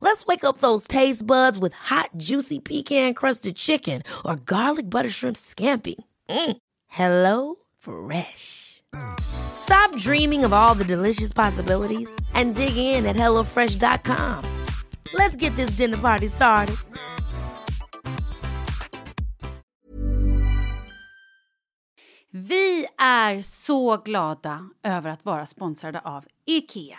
Let's wake up those taste buds with hot, juicy pecan-crusted chicken or garlic butter shrimp scampi. Mm. Hello Fresh. Stop dreaming of all the delicious possibilities and dig in at HelloFresh.com. Let's get this dinner party started. Vi är så glada över att vara sponsrade Ikea.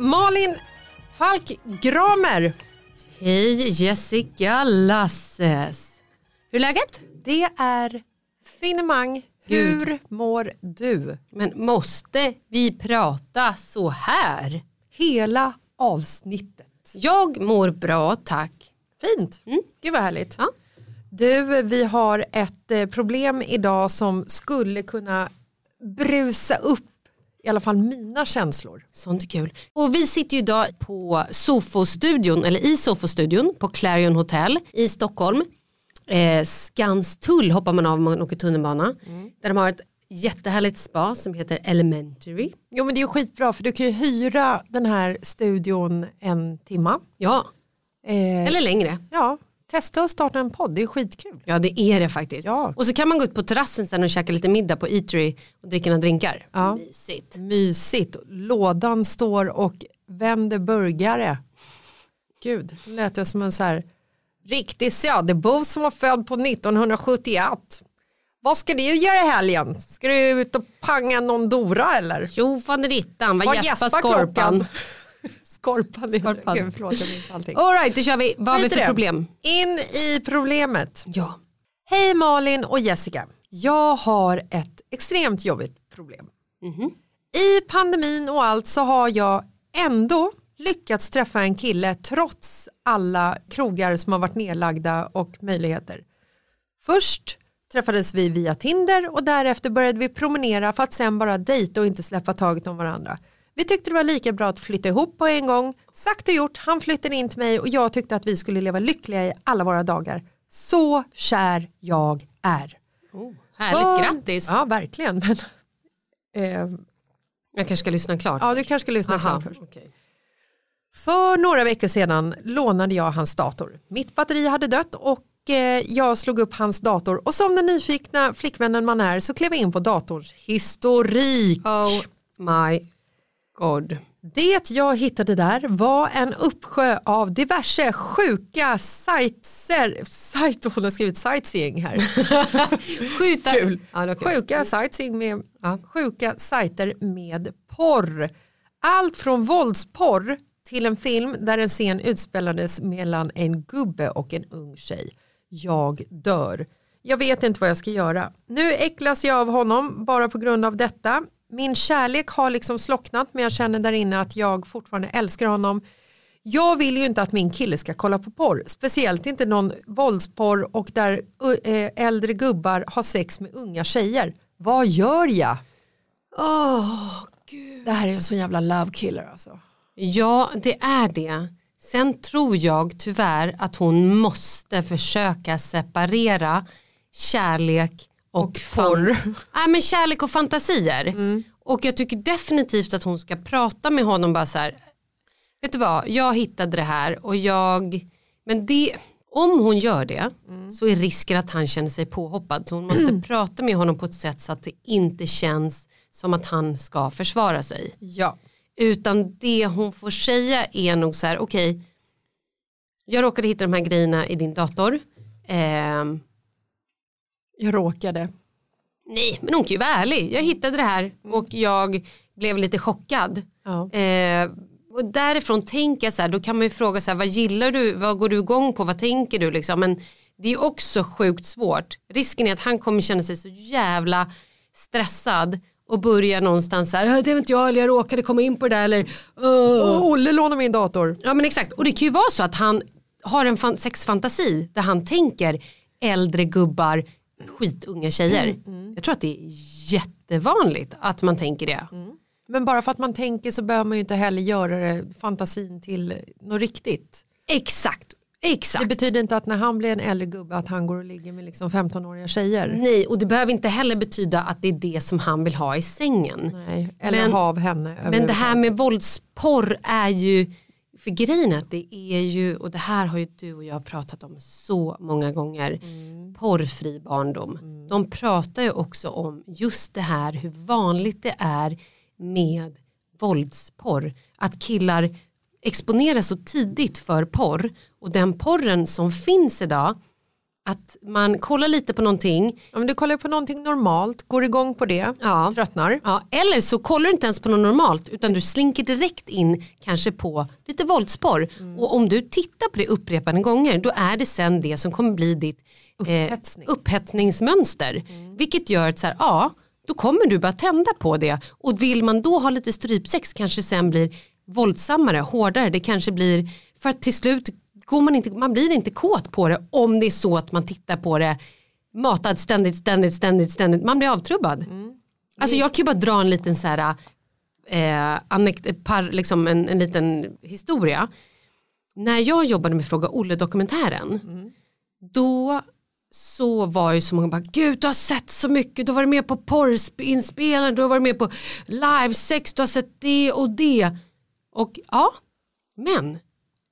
Malin Falk Gramer! Hej Jessica Lasses. Hur är läget? Det är finemang. Hur mår du? Men måste vi prata så här? Hela avsnittet. Jag mår bra tack. Fint. Gud vad härligt. Ja. Du, vi har ett eh, problem idag som skulle kunna brusa upp i alla fall mina känslor. Sånt är kul. Och vi sitter ju idag på Sofostudion, eller i Sofostudion på Clarion Hotel i Stockholm. Eh, Skanstull hoppar man av om man åker tunnelbana. Där de har ett jättehärligt spa som heter Elementary. Jo men det är ju skitbra för du kan ju hyra den här studion en timma. Ja, Eh, eller längre. Ja, testa att starta en podd, det är skitkul. Ja det är det faktiskt. Ja. Och så kan man gå ut på terrassen sen och käka lite middag på Eatery och dricka några drinkar. Ja. Mysigt. Mysigt. Lådan står och vänder burgare. Gud, det lät jag som en så här riktig söderbo som var född på 1971. Vad ska du göra i helgen? Ska du ut och panga någon Dora eller? Jo faderittan, vad Vad gäspar skorpan? Skorpan. är- Skorpan. Gud, förlåt, jag minns allting. Alright, då kör vi. Vad har vi i för det. problem? In i problemet. Ja. Hej Malin och Jessica. Jag har ett extremt jobbigt problem. I pandemin och allt så har jag ändå lyckats träffa en kille trots alla krogar som har varit nedlagda och möjligheter. Först träffades vi via Tinder och därefter började vi promenera för att sen bara dejta och inte släppa taget om varandra. Vi tyckte det var lika bra att flytta ihop på en gång. Sagt och gjort, han flyttade in till mig och jag tyckte att vi skulle leva lyckliga i alla våra dagar. Så kär jag är. Härligt, För- grattis. Ja, verkligen. Men, eh, Jag kanske ska lyssna klart. ja, du kanske ska lyssna Aha, klart först. okej. För några veckor sedan lånade jag hans dator. Mitt batteri hade dött och eh, jag slog upp hans dator och som den nyfikna flickvännen man är så klev jag in på datorns historik. Oh my god. Det jag hittade där var en uppsjö av diverse sjuka sajter, sajt, hon har skrivit sightseeing här. Skjuta. Kul. Ja, okej. Sjuka sightseeing med Ja. sjuka sajter med porr. Allt från våldsporr till en film där en scen utspelades mellan en gubbe och en ung tjej. Jag dör. Jag vet inte vad jag ska göra. Nu äcklas jag av honom bara på grund av detta. Min kärlek har liksom slocknat men jag känner där inne att jag fortfarande älskar honom. Jag vill ju inte att min kille ska kolla på porr, speciellt inte någon våldsporr och där eh, äldre gubbar har sex med unga tjejer. Vad gör jag? Åh, Det här är en sån jävla love killer alltså. Ja, det är det. Sen tror jag tyvärr att hon måste försöka separera kärlek och, Och porr. Nej, men kärlek och fantasier. Och jag tycker definitivt att hon ska prata med honom bara så här. Vet du vad, jag hittade det här och jag, men det, om hon gör det så är risken att han känner sig påhoppad. Så hon måste prata med honom på ett sätt så att det inte känns som att han ska försvara sig. Ja. Utan det hon får säga är nog så här, okej, jag råkade hitta de här grejerna i din dator. Ehm, Jag råkade. nej, men hon kan ju vara ärlig. Jag hittade det här och jag blev lite chockad. Ja. Eh, och därifrån tänker jag så här, då kan man ju fråga så här, vad gillar du, vad går du igång på, vad tänker du liksom. Men det är också sjukt svårt. Risken är att han kommer känna sig så jävla stressad och börja någonstans så här, "Äh, det vet inte jag, eller jag råkade komma in på det där eller. Och Olle lånar min dator. Ja men exakt, och det kan ju vara så att han har en fan- sexfantasi där han tänker äldre gubbar, skitunga tjejer. Jag tror att det är jättevanligt att man tänker det. Men bara för att man tänker så behöver man ju inte heller göra det, fantasin till något riktigt. Exakt, exakt. Det betyder inte att när han blir en äldre gubbe att han går och ligger med liksom 15-åriga tjejer. Nej, och det behöver inte heller betyda att det är det som han vill ha i sängen. Nej, eller Men- ha av henne. Men det här med våldsporr är ju, för grejen är att det är ju, och det här har ju du och jag pratat om så många gånger, porrfri barndom. De pratar ju också om just det här hur vanligt det är med våldsporr. Att killar exponeras så tidigt för porr och den porren som finns idag, att man kollar lite på någonting, Om du kollar på någonting normalt, går igång på det, ja, tröttnar. Ja, eller så kollar du inte ens på något normalt utan du slinker direkt in kanske på lite våldsporr. Och om du tittar på det upprepade gånger då är det sen det som kommer bli ditt Upphetsning. eh, upphetsningsmönster. Vilket gör att så här, ja, då kommer du bara tända på det. Och vill man då ha lite strypsex kanske sen blir våldsammare, hårdare. Det kanske blir, för att till slut går man inte, man blir inte kåt på det om det är så att man tittar på det matad ständigt, ständigt, ständigt, ständigt. Man blir avtrubbad. Alltså jag kan ju bara dra en liten så här, eh, anek- par, liksom en, en liten historia. När jag jobbade med Fråga Olle-dokumentären då så var ju så många bara, gud du har sett så mycket, du har varit med på porrinspelningar, du har varit med på livesex, du har sett det och det. Och ja, men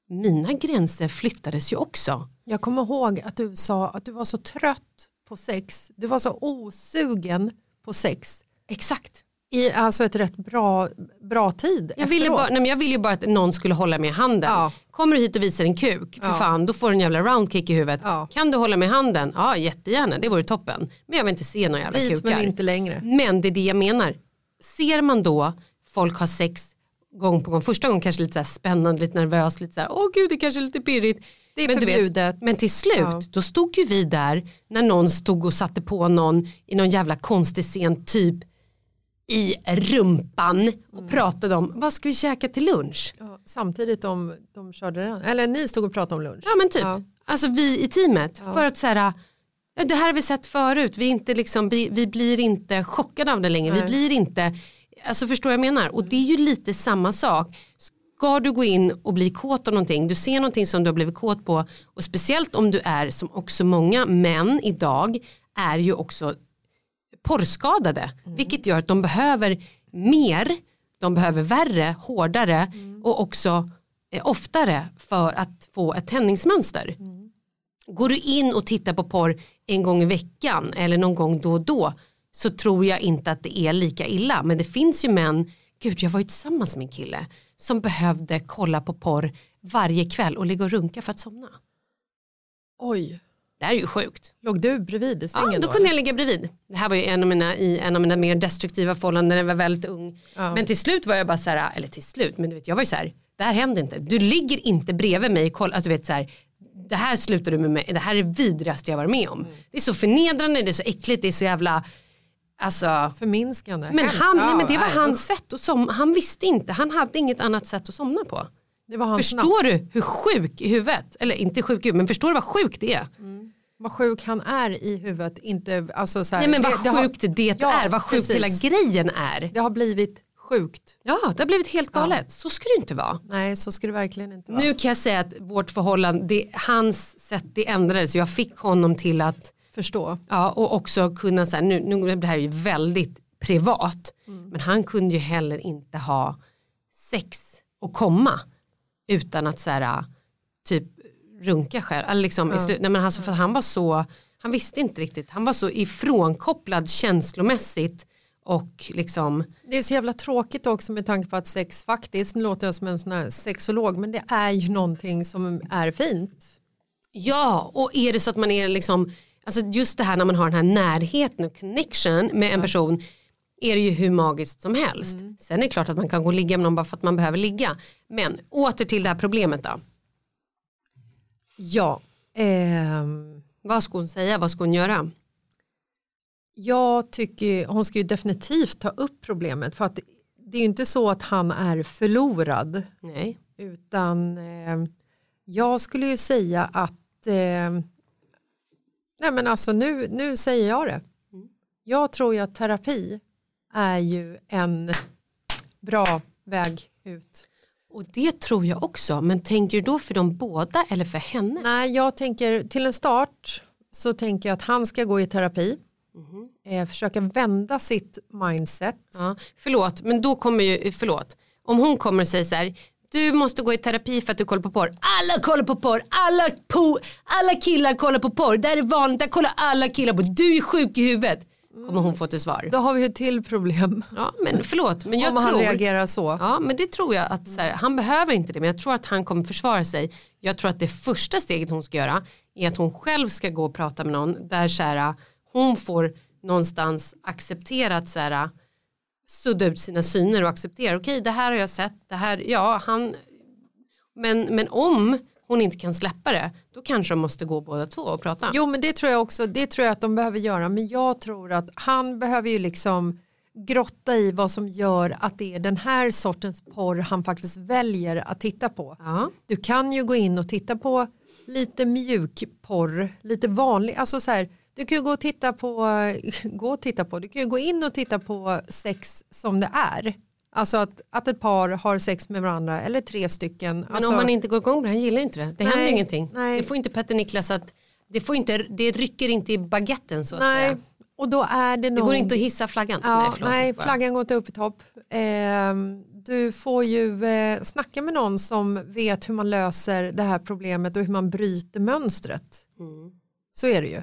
mina gränser flyttades ju också. Jag kommer ihåg att du sa att du var så trött på sex, du var så osugen på sex. Exakt. I alltså ett rätt bra, bra tid Jag vill, ju efteråt. bara, nej men jag vill ju bara att någon skulle hålla mig i handen. Ja. Kommer du hit och visar en kuk, för Ja. fan då får du en jävla roundkick i huvudet. Ja. Kan du hålla mig i handen? Ja jättegärna, det vore toppen. Men jag vill inte se några jävla Dit kukar. men inte längre. Men det är det jag menar. Ser man då folk ha sex gång på gång, första gången kanske lite så spännande, lite nervös, lite så här, åh gud det kanske är lite pirrigt. Det är men, du förbjudet. men till slut, Ja. då stod ju vi där när någon stod och satte på någon i någon jävla konstig scen typ i rumpan och Mm. pratade om vad ska vi käka till lunch? Ja, samtidigt de, de körde den. Eller ni stod och pratade om lunch. Ja men typ, Ja. alltså vi i teamet för att så här, det här har vi sett förut, vi, inte liksom, vi, vi blir inte chockade av det längre, vi Nej. blir inte, alltså förstår jag menar? Och det är ju lite samma sak. Ska du gå in och bli kåt av någonting, du ser någonting som du har blivit kåt på och speciellt om du är som också många män idag är ju också porrskadade. Vilket gör att de behöver mer, de behöver värre, hårdare och också eh, oftare för att få ett tändningsmönster. Går du in och tittar på porr en gång i veckan eller någon gång då och då så tror jag inte att det är lika illa. Men det finns ju män, gud jag var ju tillsammans med en kille som behövde kolla på porr varje kväll och ligga och runka för att somna. Oj, Det här är ju sjukt. låg du bredvid i sängen Ja, då kunde jag ligga bredvid. Det här var ju en av mina, i en av mina mer destruktiva förhållanden när jag var väldigt ung. Ja. Men till slut var jag bara så här, eller till slut, men du vet jag var ju så här, det här händer inte. Du ligger inte bredvid mig, kolla, alltså, du vet så här, det här slutar du med mig, det här är det jag varit med om. Det är så förnedrande, det är så äckligt, det är så jävla, alltså. Förminskande. Men, Hemskt. han, Ja, men det var nej, hans sätt att somna, han visste inte, han hade inget annat sätt att somna på. Förstår du hur sjuk i huvudet, eller inte sjuk i huvudet, men förstår du vad sjukt det är? Vad sjuk han är i huvudet. Inte, alltså så här, Nej men vad det, det har- sjukt det Ja, är, vad sjukt hela grejen är. Det har blivit sjukt. Ja, det har blivit helt galet. Så ska det inte vara. Nej, så ska det verkligen inte vara. Nu kan jag säga att vårt förhållande, det, hans sätt det ändrades. Jag fick honom till att, Förstå. ja, och också kunna, så här, nu, nu det här är ju väldigt privat, men han kunde ju heller inte ha sex och komma utan att så här, typ runka själv. Eller liksom, slut, nej, men alltså, för han var så, han visste inte riktigt, han var så ifrånkopplad känslomässigt och liksom Det är så jävla tråkigt också med tanke på att sex faktiskt, nu låter jag som en sån här sexolog, men det är ju någonting som är fint. Ja, och är det så att man är liksom, alltså just det här när man har den här närheten och connection med en person är det ju hur magiskt som helst. Sen är det klart att man kan gå och ligga med någon bara för att man behöver ligga. Men åter till det här problemet då. Ja, ehm, Vad ska hon säga, vad ska hon göra? jag tycker hon ska ju definitivt ta upp problemet för att det är ju inte så att han är förlorad Nej. utan eh, jag skulle ju säga att eh, nej men alltså nu, nu säger jag det. Jag tror ju att terapi är ju en bra väg ut. Och det tror jag också, men tänker du då för de båda eller för henne? Nej, jag tänker till en start så tänker jag att han ska gå i terapi. Eh, försöka vända sitt mindset. Ja, förlåt, men då kommer ju, förlåt. Om hon kommer och säger så här, du måste gå i terapi för att du kollar på porr. Alla kollar på porr, alla, po, alla killar kollar på porr. Det här är vanligt, där kollar alla killar på. Du är sjuk i huvudet. Kommer hon få till svar. Då har vi ett till problem. Ja, men förlåt, men jag om han tror. reagerar så. Ja, men det tror jag att här, han behöver inte det, men jag tror att han kommer försvara sig. Jag tror att det första steget hon ska göra är att hon själv ska gå och prata med någon där så här, hon får någonstans acceptera att så här, sudda ut sina syner och acceptera, okej det här har jag sett, det här, ja han, men, men om hon inte kan släppa det, då kanske de måste gå båda två och prata. Jo men det tror jag också, det tror jag att de behöver göra men jag tror att han behöver ju liksom grotta i vad som gör att det är den här sortens porr han faktiskt väljer att titta på. Ja. Du kan ju gå in och titta på lite mjuk porr, lite vanlig, alltså så här, du kan ju gå och titta på, gå och titta på, du kan ju gå in och titta på sex som det är. Alltså att, att ett par har sex med varandra eller tre stycken. Men alltså, om man inte går igång på det, han gillar inte det. Det händer Nej, ju ingenting. nej. Det får inte Petter Niklas att, det, får inte, det rycker inte i baguetten så att Nej, säga. och då är det Det någon... går inte att hissa flaggan. Ja, nej, förlåt, skojar. flaggan går inte upp i topp. Ehm, du får ju eh, snacka med någon som vet hur man löser det här problemet och hur man bryter mönstret. Mm. Så är det ju.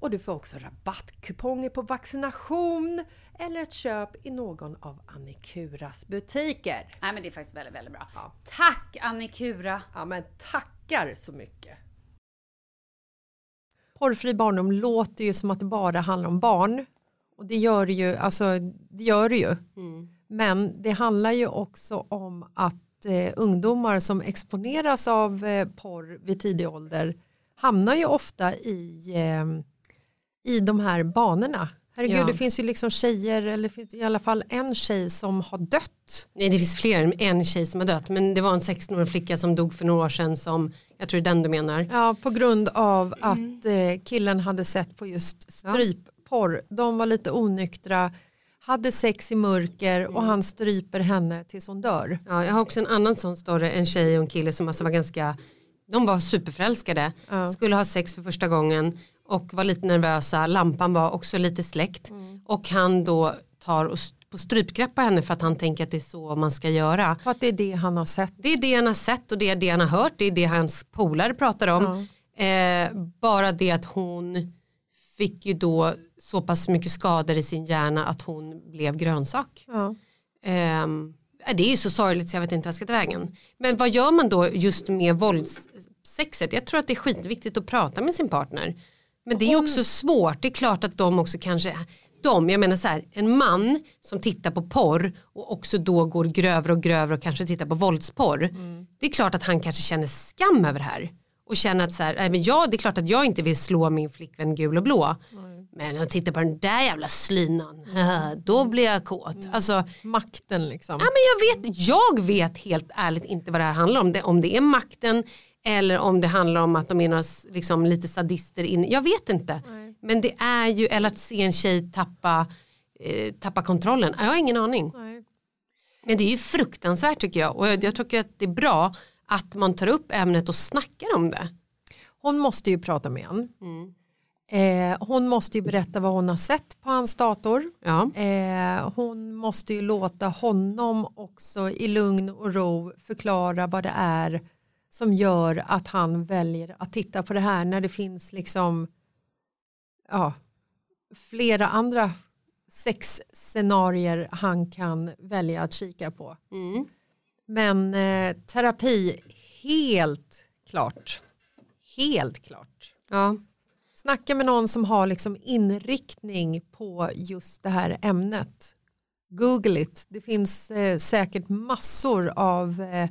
och du får också rabattkuponger på vaccination eller ett köp i någon av Annikuras butiker. Nej men det är faktiskt väldigt, väldigt bra. Ja. Tack Annikura! Ja, men tackar så mycket. Porrfri barndom låter ju som att det bara handlar om barn. Och det gör det ju, alltså det gör det ju. Men det handlar ju också om att eh, ungdomar som exponeras av eh, porr vid tidig ålder hamnar ju ofta i, eh, i de här banorna. Herregud, Ja. det finns ju liksom tjejer, eller det finns i alla fall en tjej som har dött. Nej det finns fler än en tjej som har dött men det var en 16-årig flicka som dog för några år sedan som jag tror det är den du menar. Ja, på grund av Mm. att eh, killen hade sett på just strypporr. De var lite onyktra, hade sex i mörker Mm. och han stryper henne tills hon dör. Ja, jag har också en annan sån story, en tjej och en kille som alltså var ganska, de var superförälskade, skulle ha sex för första gången och var lite nervösa, lampan var också lite släckt och han då tar och på strypgreppar henne för att han tänker att det är så man ska göra. För att det är det han har sett. Det är det han har sett och det är det han har hört, det är det hans polare pratar om. Eh, bara det att hon fick ju då så pass mycket skador i sin hjärna att hon blev grönsak. Ehm, ja, det är ju så sorgligt så jag vet inte vad jag ska ta vägen. Men vad gör man då just med våldssexet? Jag tror att det är skitviktigt att prata med sin partner. Men det är också svårt, det är klart att de också kanske, de, jag menar så här, en man som tittar på porr och också då går grövre och grövre och kanske tittar på våldsporr. Det är klart att han kanske känner skam över det här. Och känner att så här, men ja, det är klart att jag inte vill slå min flickvän gul och blå. Men när jag tittar på den där jävla slinan, då blir jag kåt. Alltså, Makten liksom. Ja, men jag, vet, jag vet helt ärligt inte vad det här handlar om. Det, om det är makten eller om det handlar om att de är några, liksom, lite sadister in. Jag vet inte. Men det är ju, eller att se en tjej tappa, eh, tappa kontrollen. Jag har ingen aning. Nej. Men det är ju fruktansvärt tycker jag. Och jag, jag tycker att det är bra att man tar upp ämnet och snackar om det. Hon måste ju prata med honom. Mm. Eh, hon måste ju berätta vad hon har sett på hans dator. Ja. Eh, hon måste ju låta honom också i lugn och ro förklara vad det är som gör att han väljer att titta på det här när det finns liksom ja, flera andra sexscenarier han kan välja att kika på. Mm. Men eh, terapi, helt klart. Helt klart. ja. Snacka med någon som har liksom inriktning på just det här ämnet. Google it. Det finns eh, säkert massor av eh,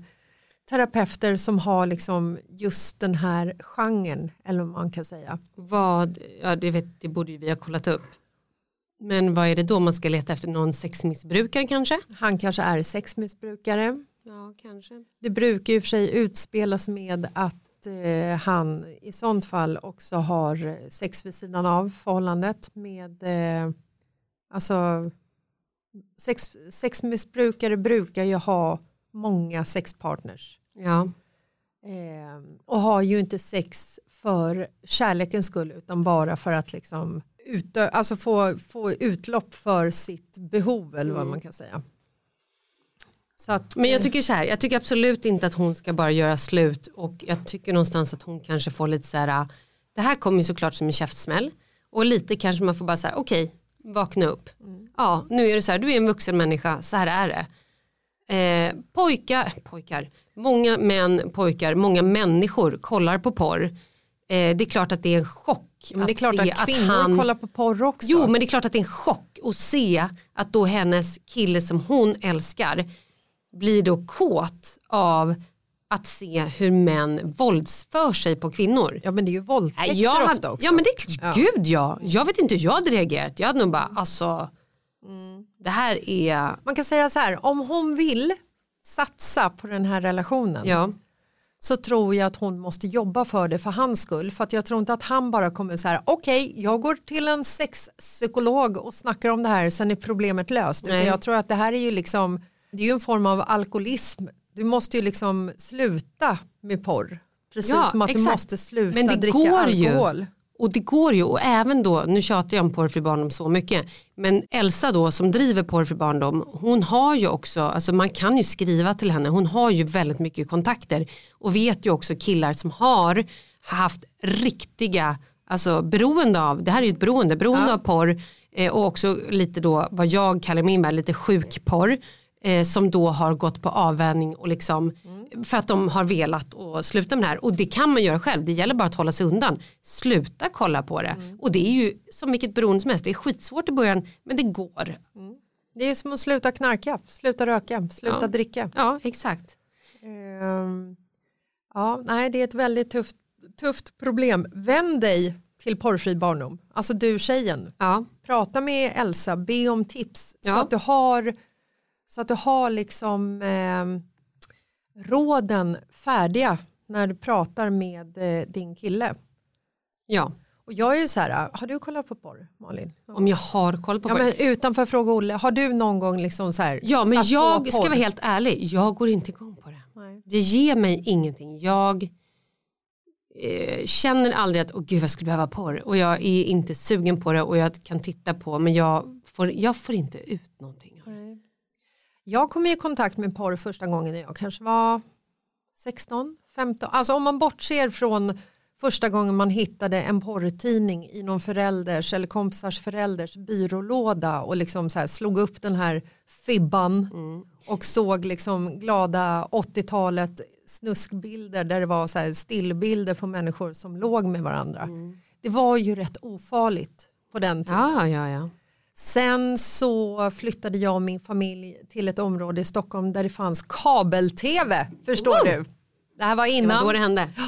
terapeuter som har liksom just den här genren eller vad man kan säga. Vad, ja det, vet, det borde ju vi ha kollat upp. Men vad är det då man ska leta efter? Någon sexmissbrukare kanske? Han kanske är sexmissbrukare. Ja, kanske. Det brukar ju för sig utspelas med att eh, han i sånt fall också har sex vid sidan av förhållandet med eh, alltså sex, sexmissbrukare brukar ju ha många sexpartners Ja. eh, och har ju inte sex för kärlekens skull utan bara för att liksom utö- alltså få, få utlopp för sitt behov eller vad man kan säga. Att, Men jag tycker så här, jag tycker absolut inte att hon ska bara göra slut och jag tycker någonstans att hon kanske får lite så här, det här kommer ju såklart som en käftsmäll och lite kanske man får bara så här, okej, vakna upp. Ja, nu är det så här, du är en vuxen människa, så här är det. Eh, pojkar, pojkar, många män, pojkar, många människor kollar på porr. Eh, det är klart att det är en chock. men det är klart se att kvinnor kollar på porr också. Jo men det är klart att det är en chock att se att då hennes kille som hon älskar blir då kåt av att se hur män våldsför sig på kvinnor. Ja men det är ju våldtäkter jag, ofta också. ja men det är gud ja. Jag vet inte hur jag hade reagerat. Jag hade nog bara alltså det här är Man kan säga så här, om hon vill satsa på den här relationen ja. så tror jag att hon måste jobba för det för hans skull. För att jag tror inte att han bara kommer så här, okej jag går till en sexpsykolog och snackar om det här, sen är problemet löst. Nej. jag tror att det här är ju liksom, det är ju en form av alkoholism. Du måste ju liksom sluta med porr. Precis Ja, som att du exakt. måste sluta Men det dricka går ju. Och det går ju och även då, nu tjatar jag om porrfri barndom så mycket, men Elsa då som driver porrfri barndom, hon har ju också, alltså man kan ju skriva till henne, hon har ju väldigt mycket kontakter och vet ju också killar som har haft riktiga, alltså beroende av, det här är ju ett beroende, beroende av porr eh, och också lite då vad jag kallar min värld lite sjukporr eh, som då har gått på avvänjning och liksom för att de har velat och sluta med det här och det kan man göra själv, det gäller bara att hålla sig undan sluta kolla på det och det är ju som vilket beroende som helst, det är skitsvårt i början men det går. Det är som att sluta knarka, sluta röka, sluta Ja. dricka. Ja exakt. Ehm, ja, nej, det är ett väldigt tufft, tufft problem. Vänd dig till porrfri barndom. Alltså du tjejen. Ja. prata med Elsa, be om tips så Ja. att du har så att du har liksom eh, råden färdiga när du pratar med eh, din kille. Ja, Och jag är ju så här, har du kollat på porr Malin? om jag har koll på Ja porr. men utanför fråga Olle, har du någon gång liksom så här Ja men jag ska vara helt ärlig, jag går inte igång på det. Nej. Det ger mig ingenting. Jag eh, känner aldrig att åh gud jag skulle behöva porr och jag är inte sugen på det och jag kan titta på men jag får, jag får inte ut någonting. Jag kom i kontakt med porr första gången när jag kanske var 16, 15. Alltså om man bortser från första gången man hittade en porrtidning i någon förälders eller kompisars förälders byrålåda och liksom så slog upp den här fibban och såg liksom glada 80-talet snuskbilder där det var så stillbilder på människor som låg med varandra. Det var ju rätt ofarligt på den tiden. Ja, ja, ja. Sen så flyttade jag och min familj till ett område i Stockholm där det fanns kabel-tv. Förstår du? Det här var Det var innan. då det hände.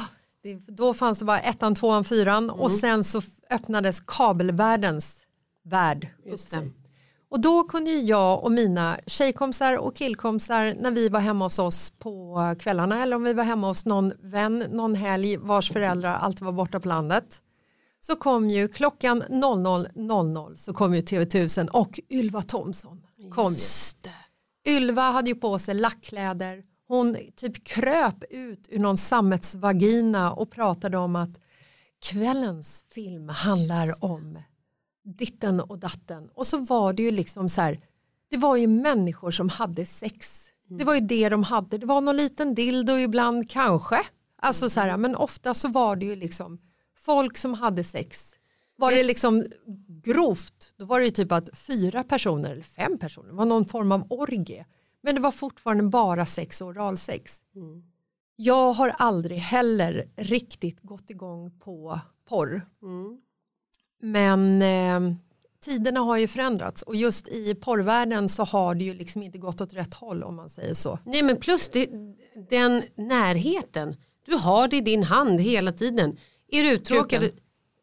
Det, då fanns det bara ettan, tvåan, fyran och sen så öppnades kabelvärldens värld. Och då kunde ju jag och mina tjejkompisar och killkompisar när vi var hemma hos oss på kvällarna eller om vi var hemma hos någon vän någon helg vars föräldrar alltid var borta på landet så kom ju klockan 00.00 så kom ju TV1000 och Ylva Thomsson kom ju. Just det. Ylva hade ju på sig lackkläder. Hon typ kröp ut ur någon sammetsvagina och pratade om att kvällens film handlar om ditten och datten. Och så var det ju liksom så här, det var ju människor som hade sex. Det var ju det de hade. Det var någon liten dildo ibland kanske. Alltså så här, men ofta så var det ju liksom folk som hade sex. Var det liksom grovt, då var det ju typ att fyra personer eller fem personer var någon form av orgie. Men det var fortfarande bara sex och oralsex. Jag har aldrig heller riktigt gått igång på porr. Men eh, tiderna har ju förändrats och just i porrvärlden så har det ju liksom inte gått åt rätt håll om man säger så. Nej men plus det, den närheten. Du har det i din hand hela tiden. Är du uttråkad, Kuken.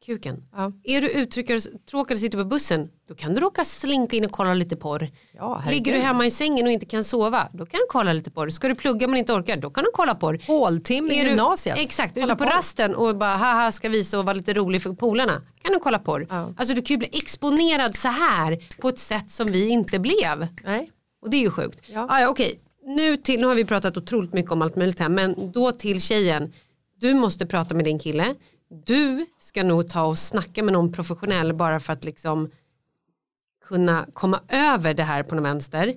kuken. Ja. Är du uttråkad tråkad och sitter på bussen, då kan du råka slinka in och kolla lite porr. Ja. Ligger du hemma i sängen och inte kan sova, då kan du kolla lite porr. Ska du plugga men inte orkar, då kan du kolla porr. Håltimme i Är du- gymnasiet. Exakt, Kolla ute på porr. rasten och bara haha ska visa och vara lite rolig för polarna. Kan du kolla porr. Ja. Alltså du kan ju bli exponerad så här på ett sätt som vi inte blev. Nej. Och det är ju sjukt. Ja. Ah, ja, okej, nu, till, nu har vi pratat otroligt mycket om allt möjligt här men då till tjejen. Du måste prata med din kille. Du ska nog ta och snacka med någon professionell bara för att liksom kunna komma över det här på någon vänster.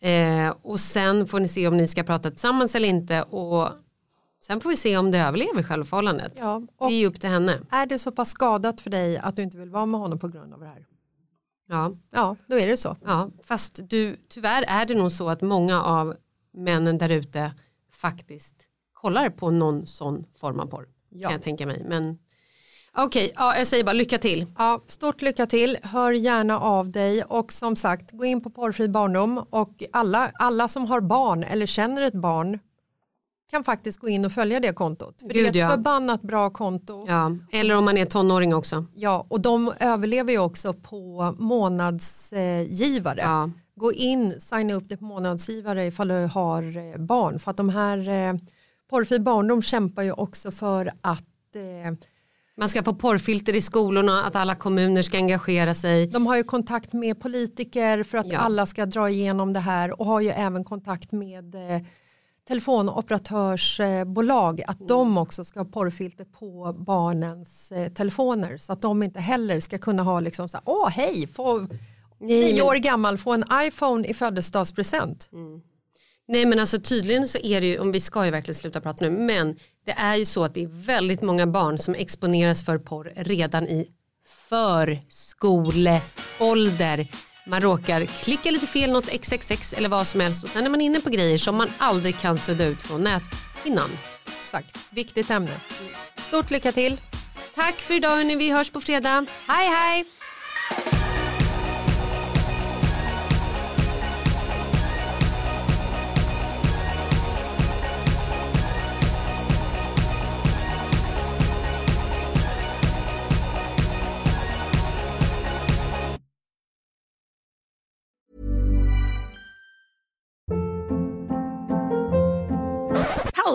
Eh, och sen får ni se om ni ska prata tillsammans eller inte och sen får vi se om det överlever själva förhållandet. Ja, Det är ju upp till henne. är det så pass skadat för dig att du inte vill vara med honom på grund av det här? Ja. Ja, då är det så. Ja, fast du, tyvärr är det nog så att många av männen där ute faktiskt kollar på någon sån form av porr. Ja. Kan jag tänka mig. Men okej, ja, jag säger bara lycka till. Ja, stort lycka till, hör gärna av dig och som sagt gå in på porrfri barndom och alla, alla som har barn eller känner ett barn kan faktiskt gå in och följa det kontot. För det är Gud, ett ja. förbannat bra konto. Ja. Ja. Eller om man är tonåring också. och de överlever ju också på månadsgivare. Ja. Gå in, signa upp dig på månadsgivare ifall du har eh, barn. För att de här eh, porrfri barndom kämpar ju också för att eh, Man ska få porrfilter i skolorna, att alla kommuner ska engagera sig. De har ju kontakt med politiker för att Ja. alla ska dra igenom det här och har ju även kontakt med eh, telefonoperatörsbolag att de också ska ha porrfilter på barnens eh, telefoner så att de inte heller ska kunna ha liksom så här, åh hej, få nio år gammal få en iPhone i födelsedagspresent. Nej men alltså tydligen så är det ju, om vi ska ju verkligen sluta prata nu, men det är ju så att det är väldigt många barn som exponeras för porr redan i förskoleålder. Man råkar klicka lite fel, något XXX eller vad som helst och sen är man inne på grejer som man aldrig kan sudda ut från näthinnan. Exakt, viktigt ämne. Stort lycka till. Tack för idag hörni, vi hörs på fredag. Hej hej!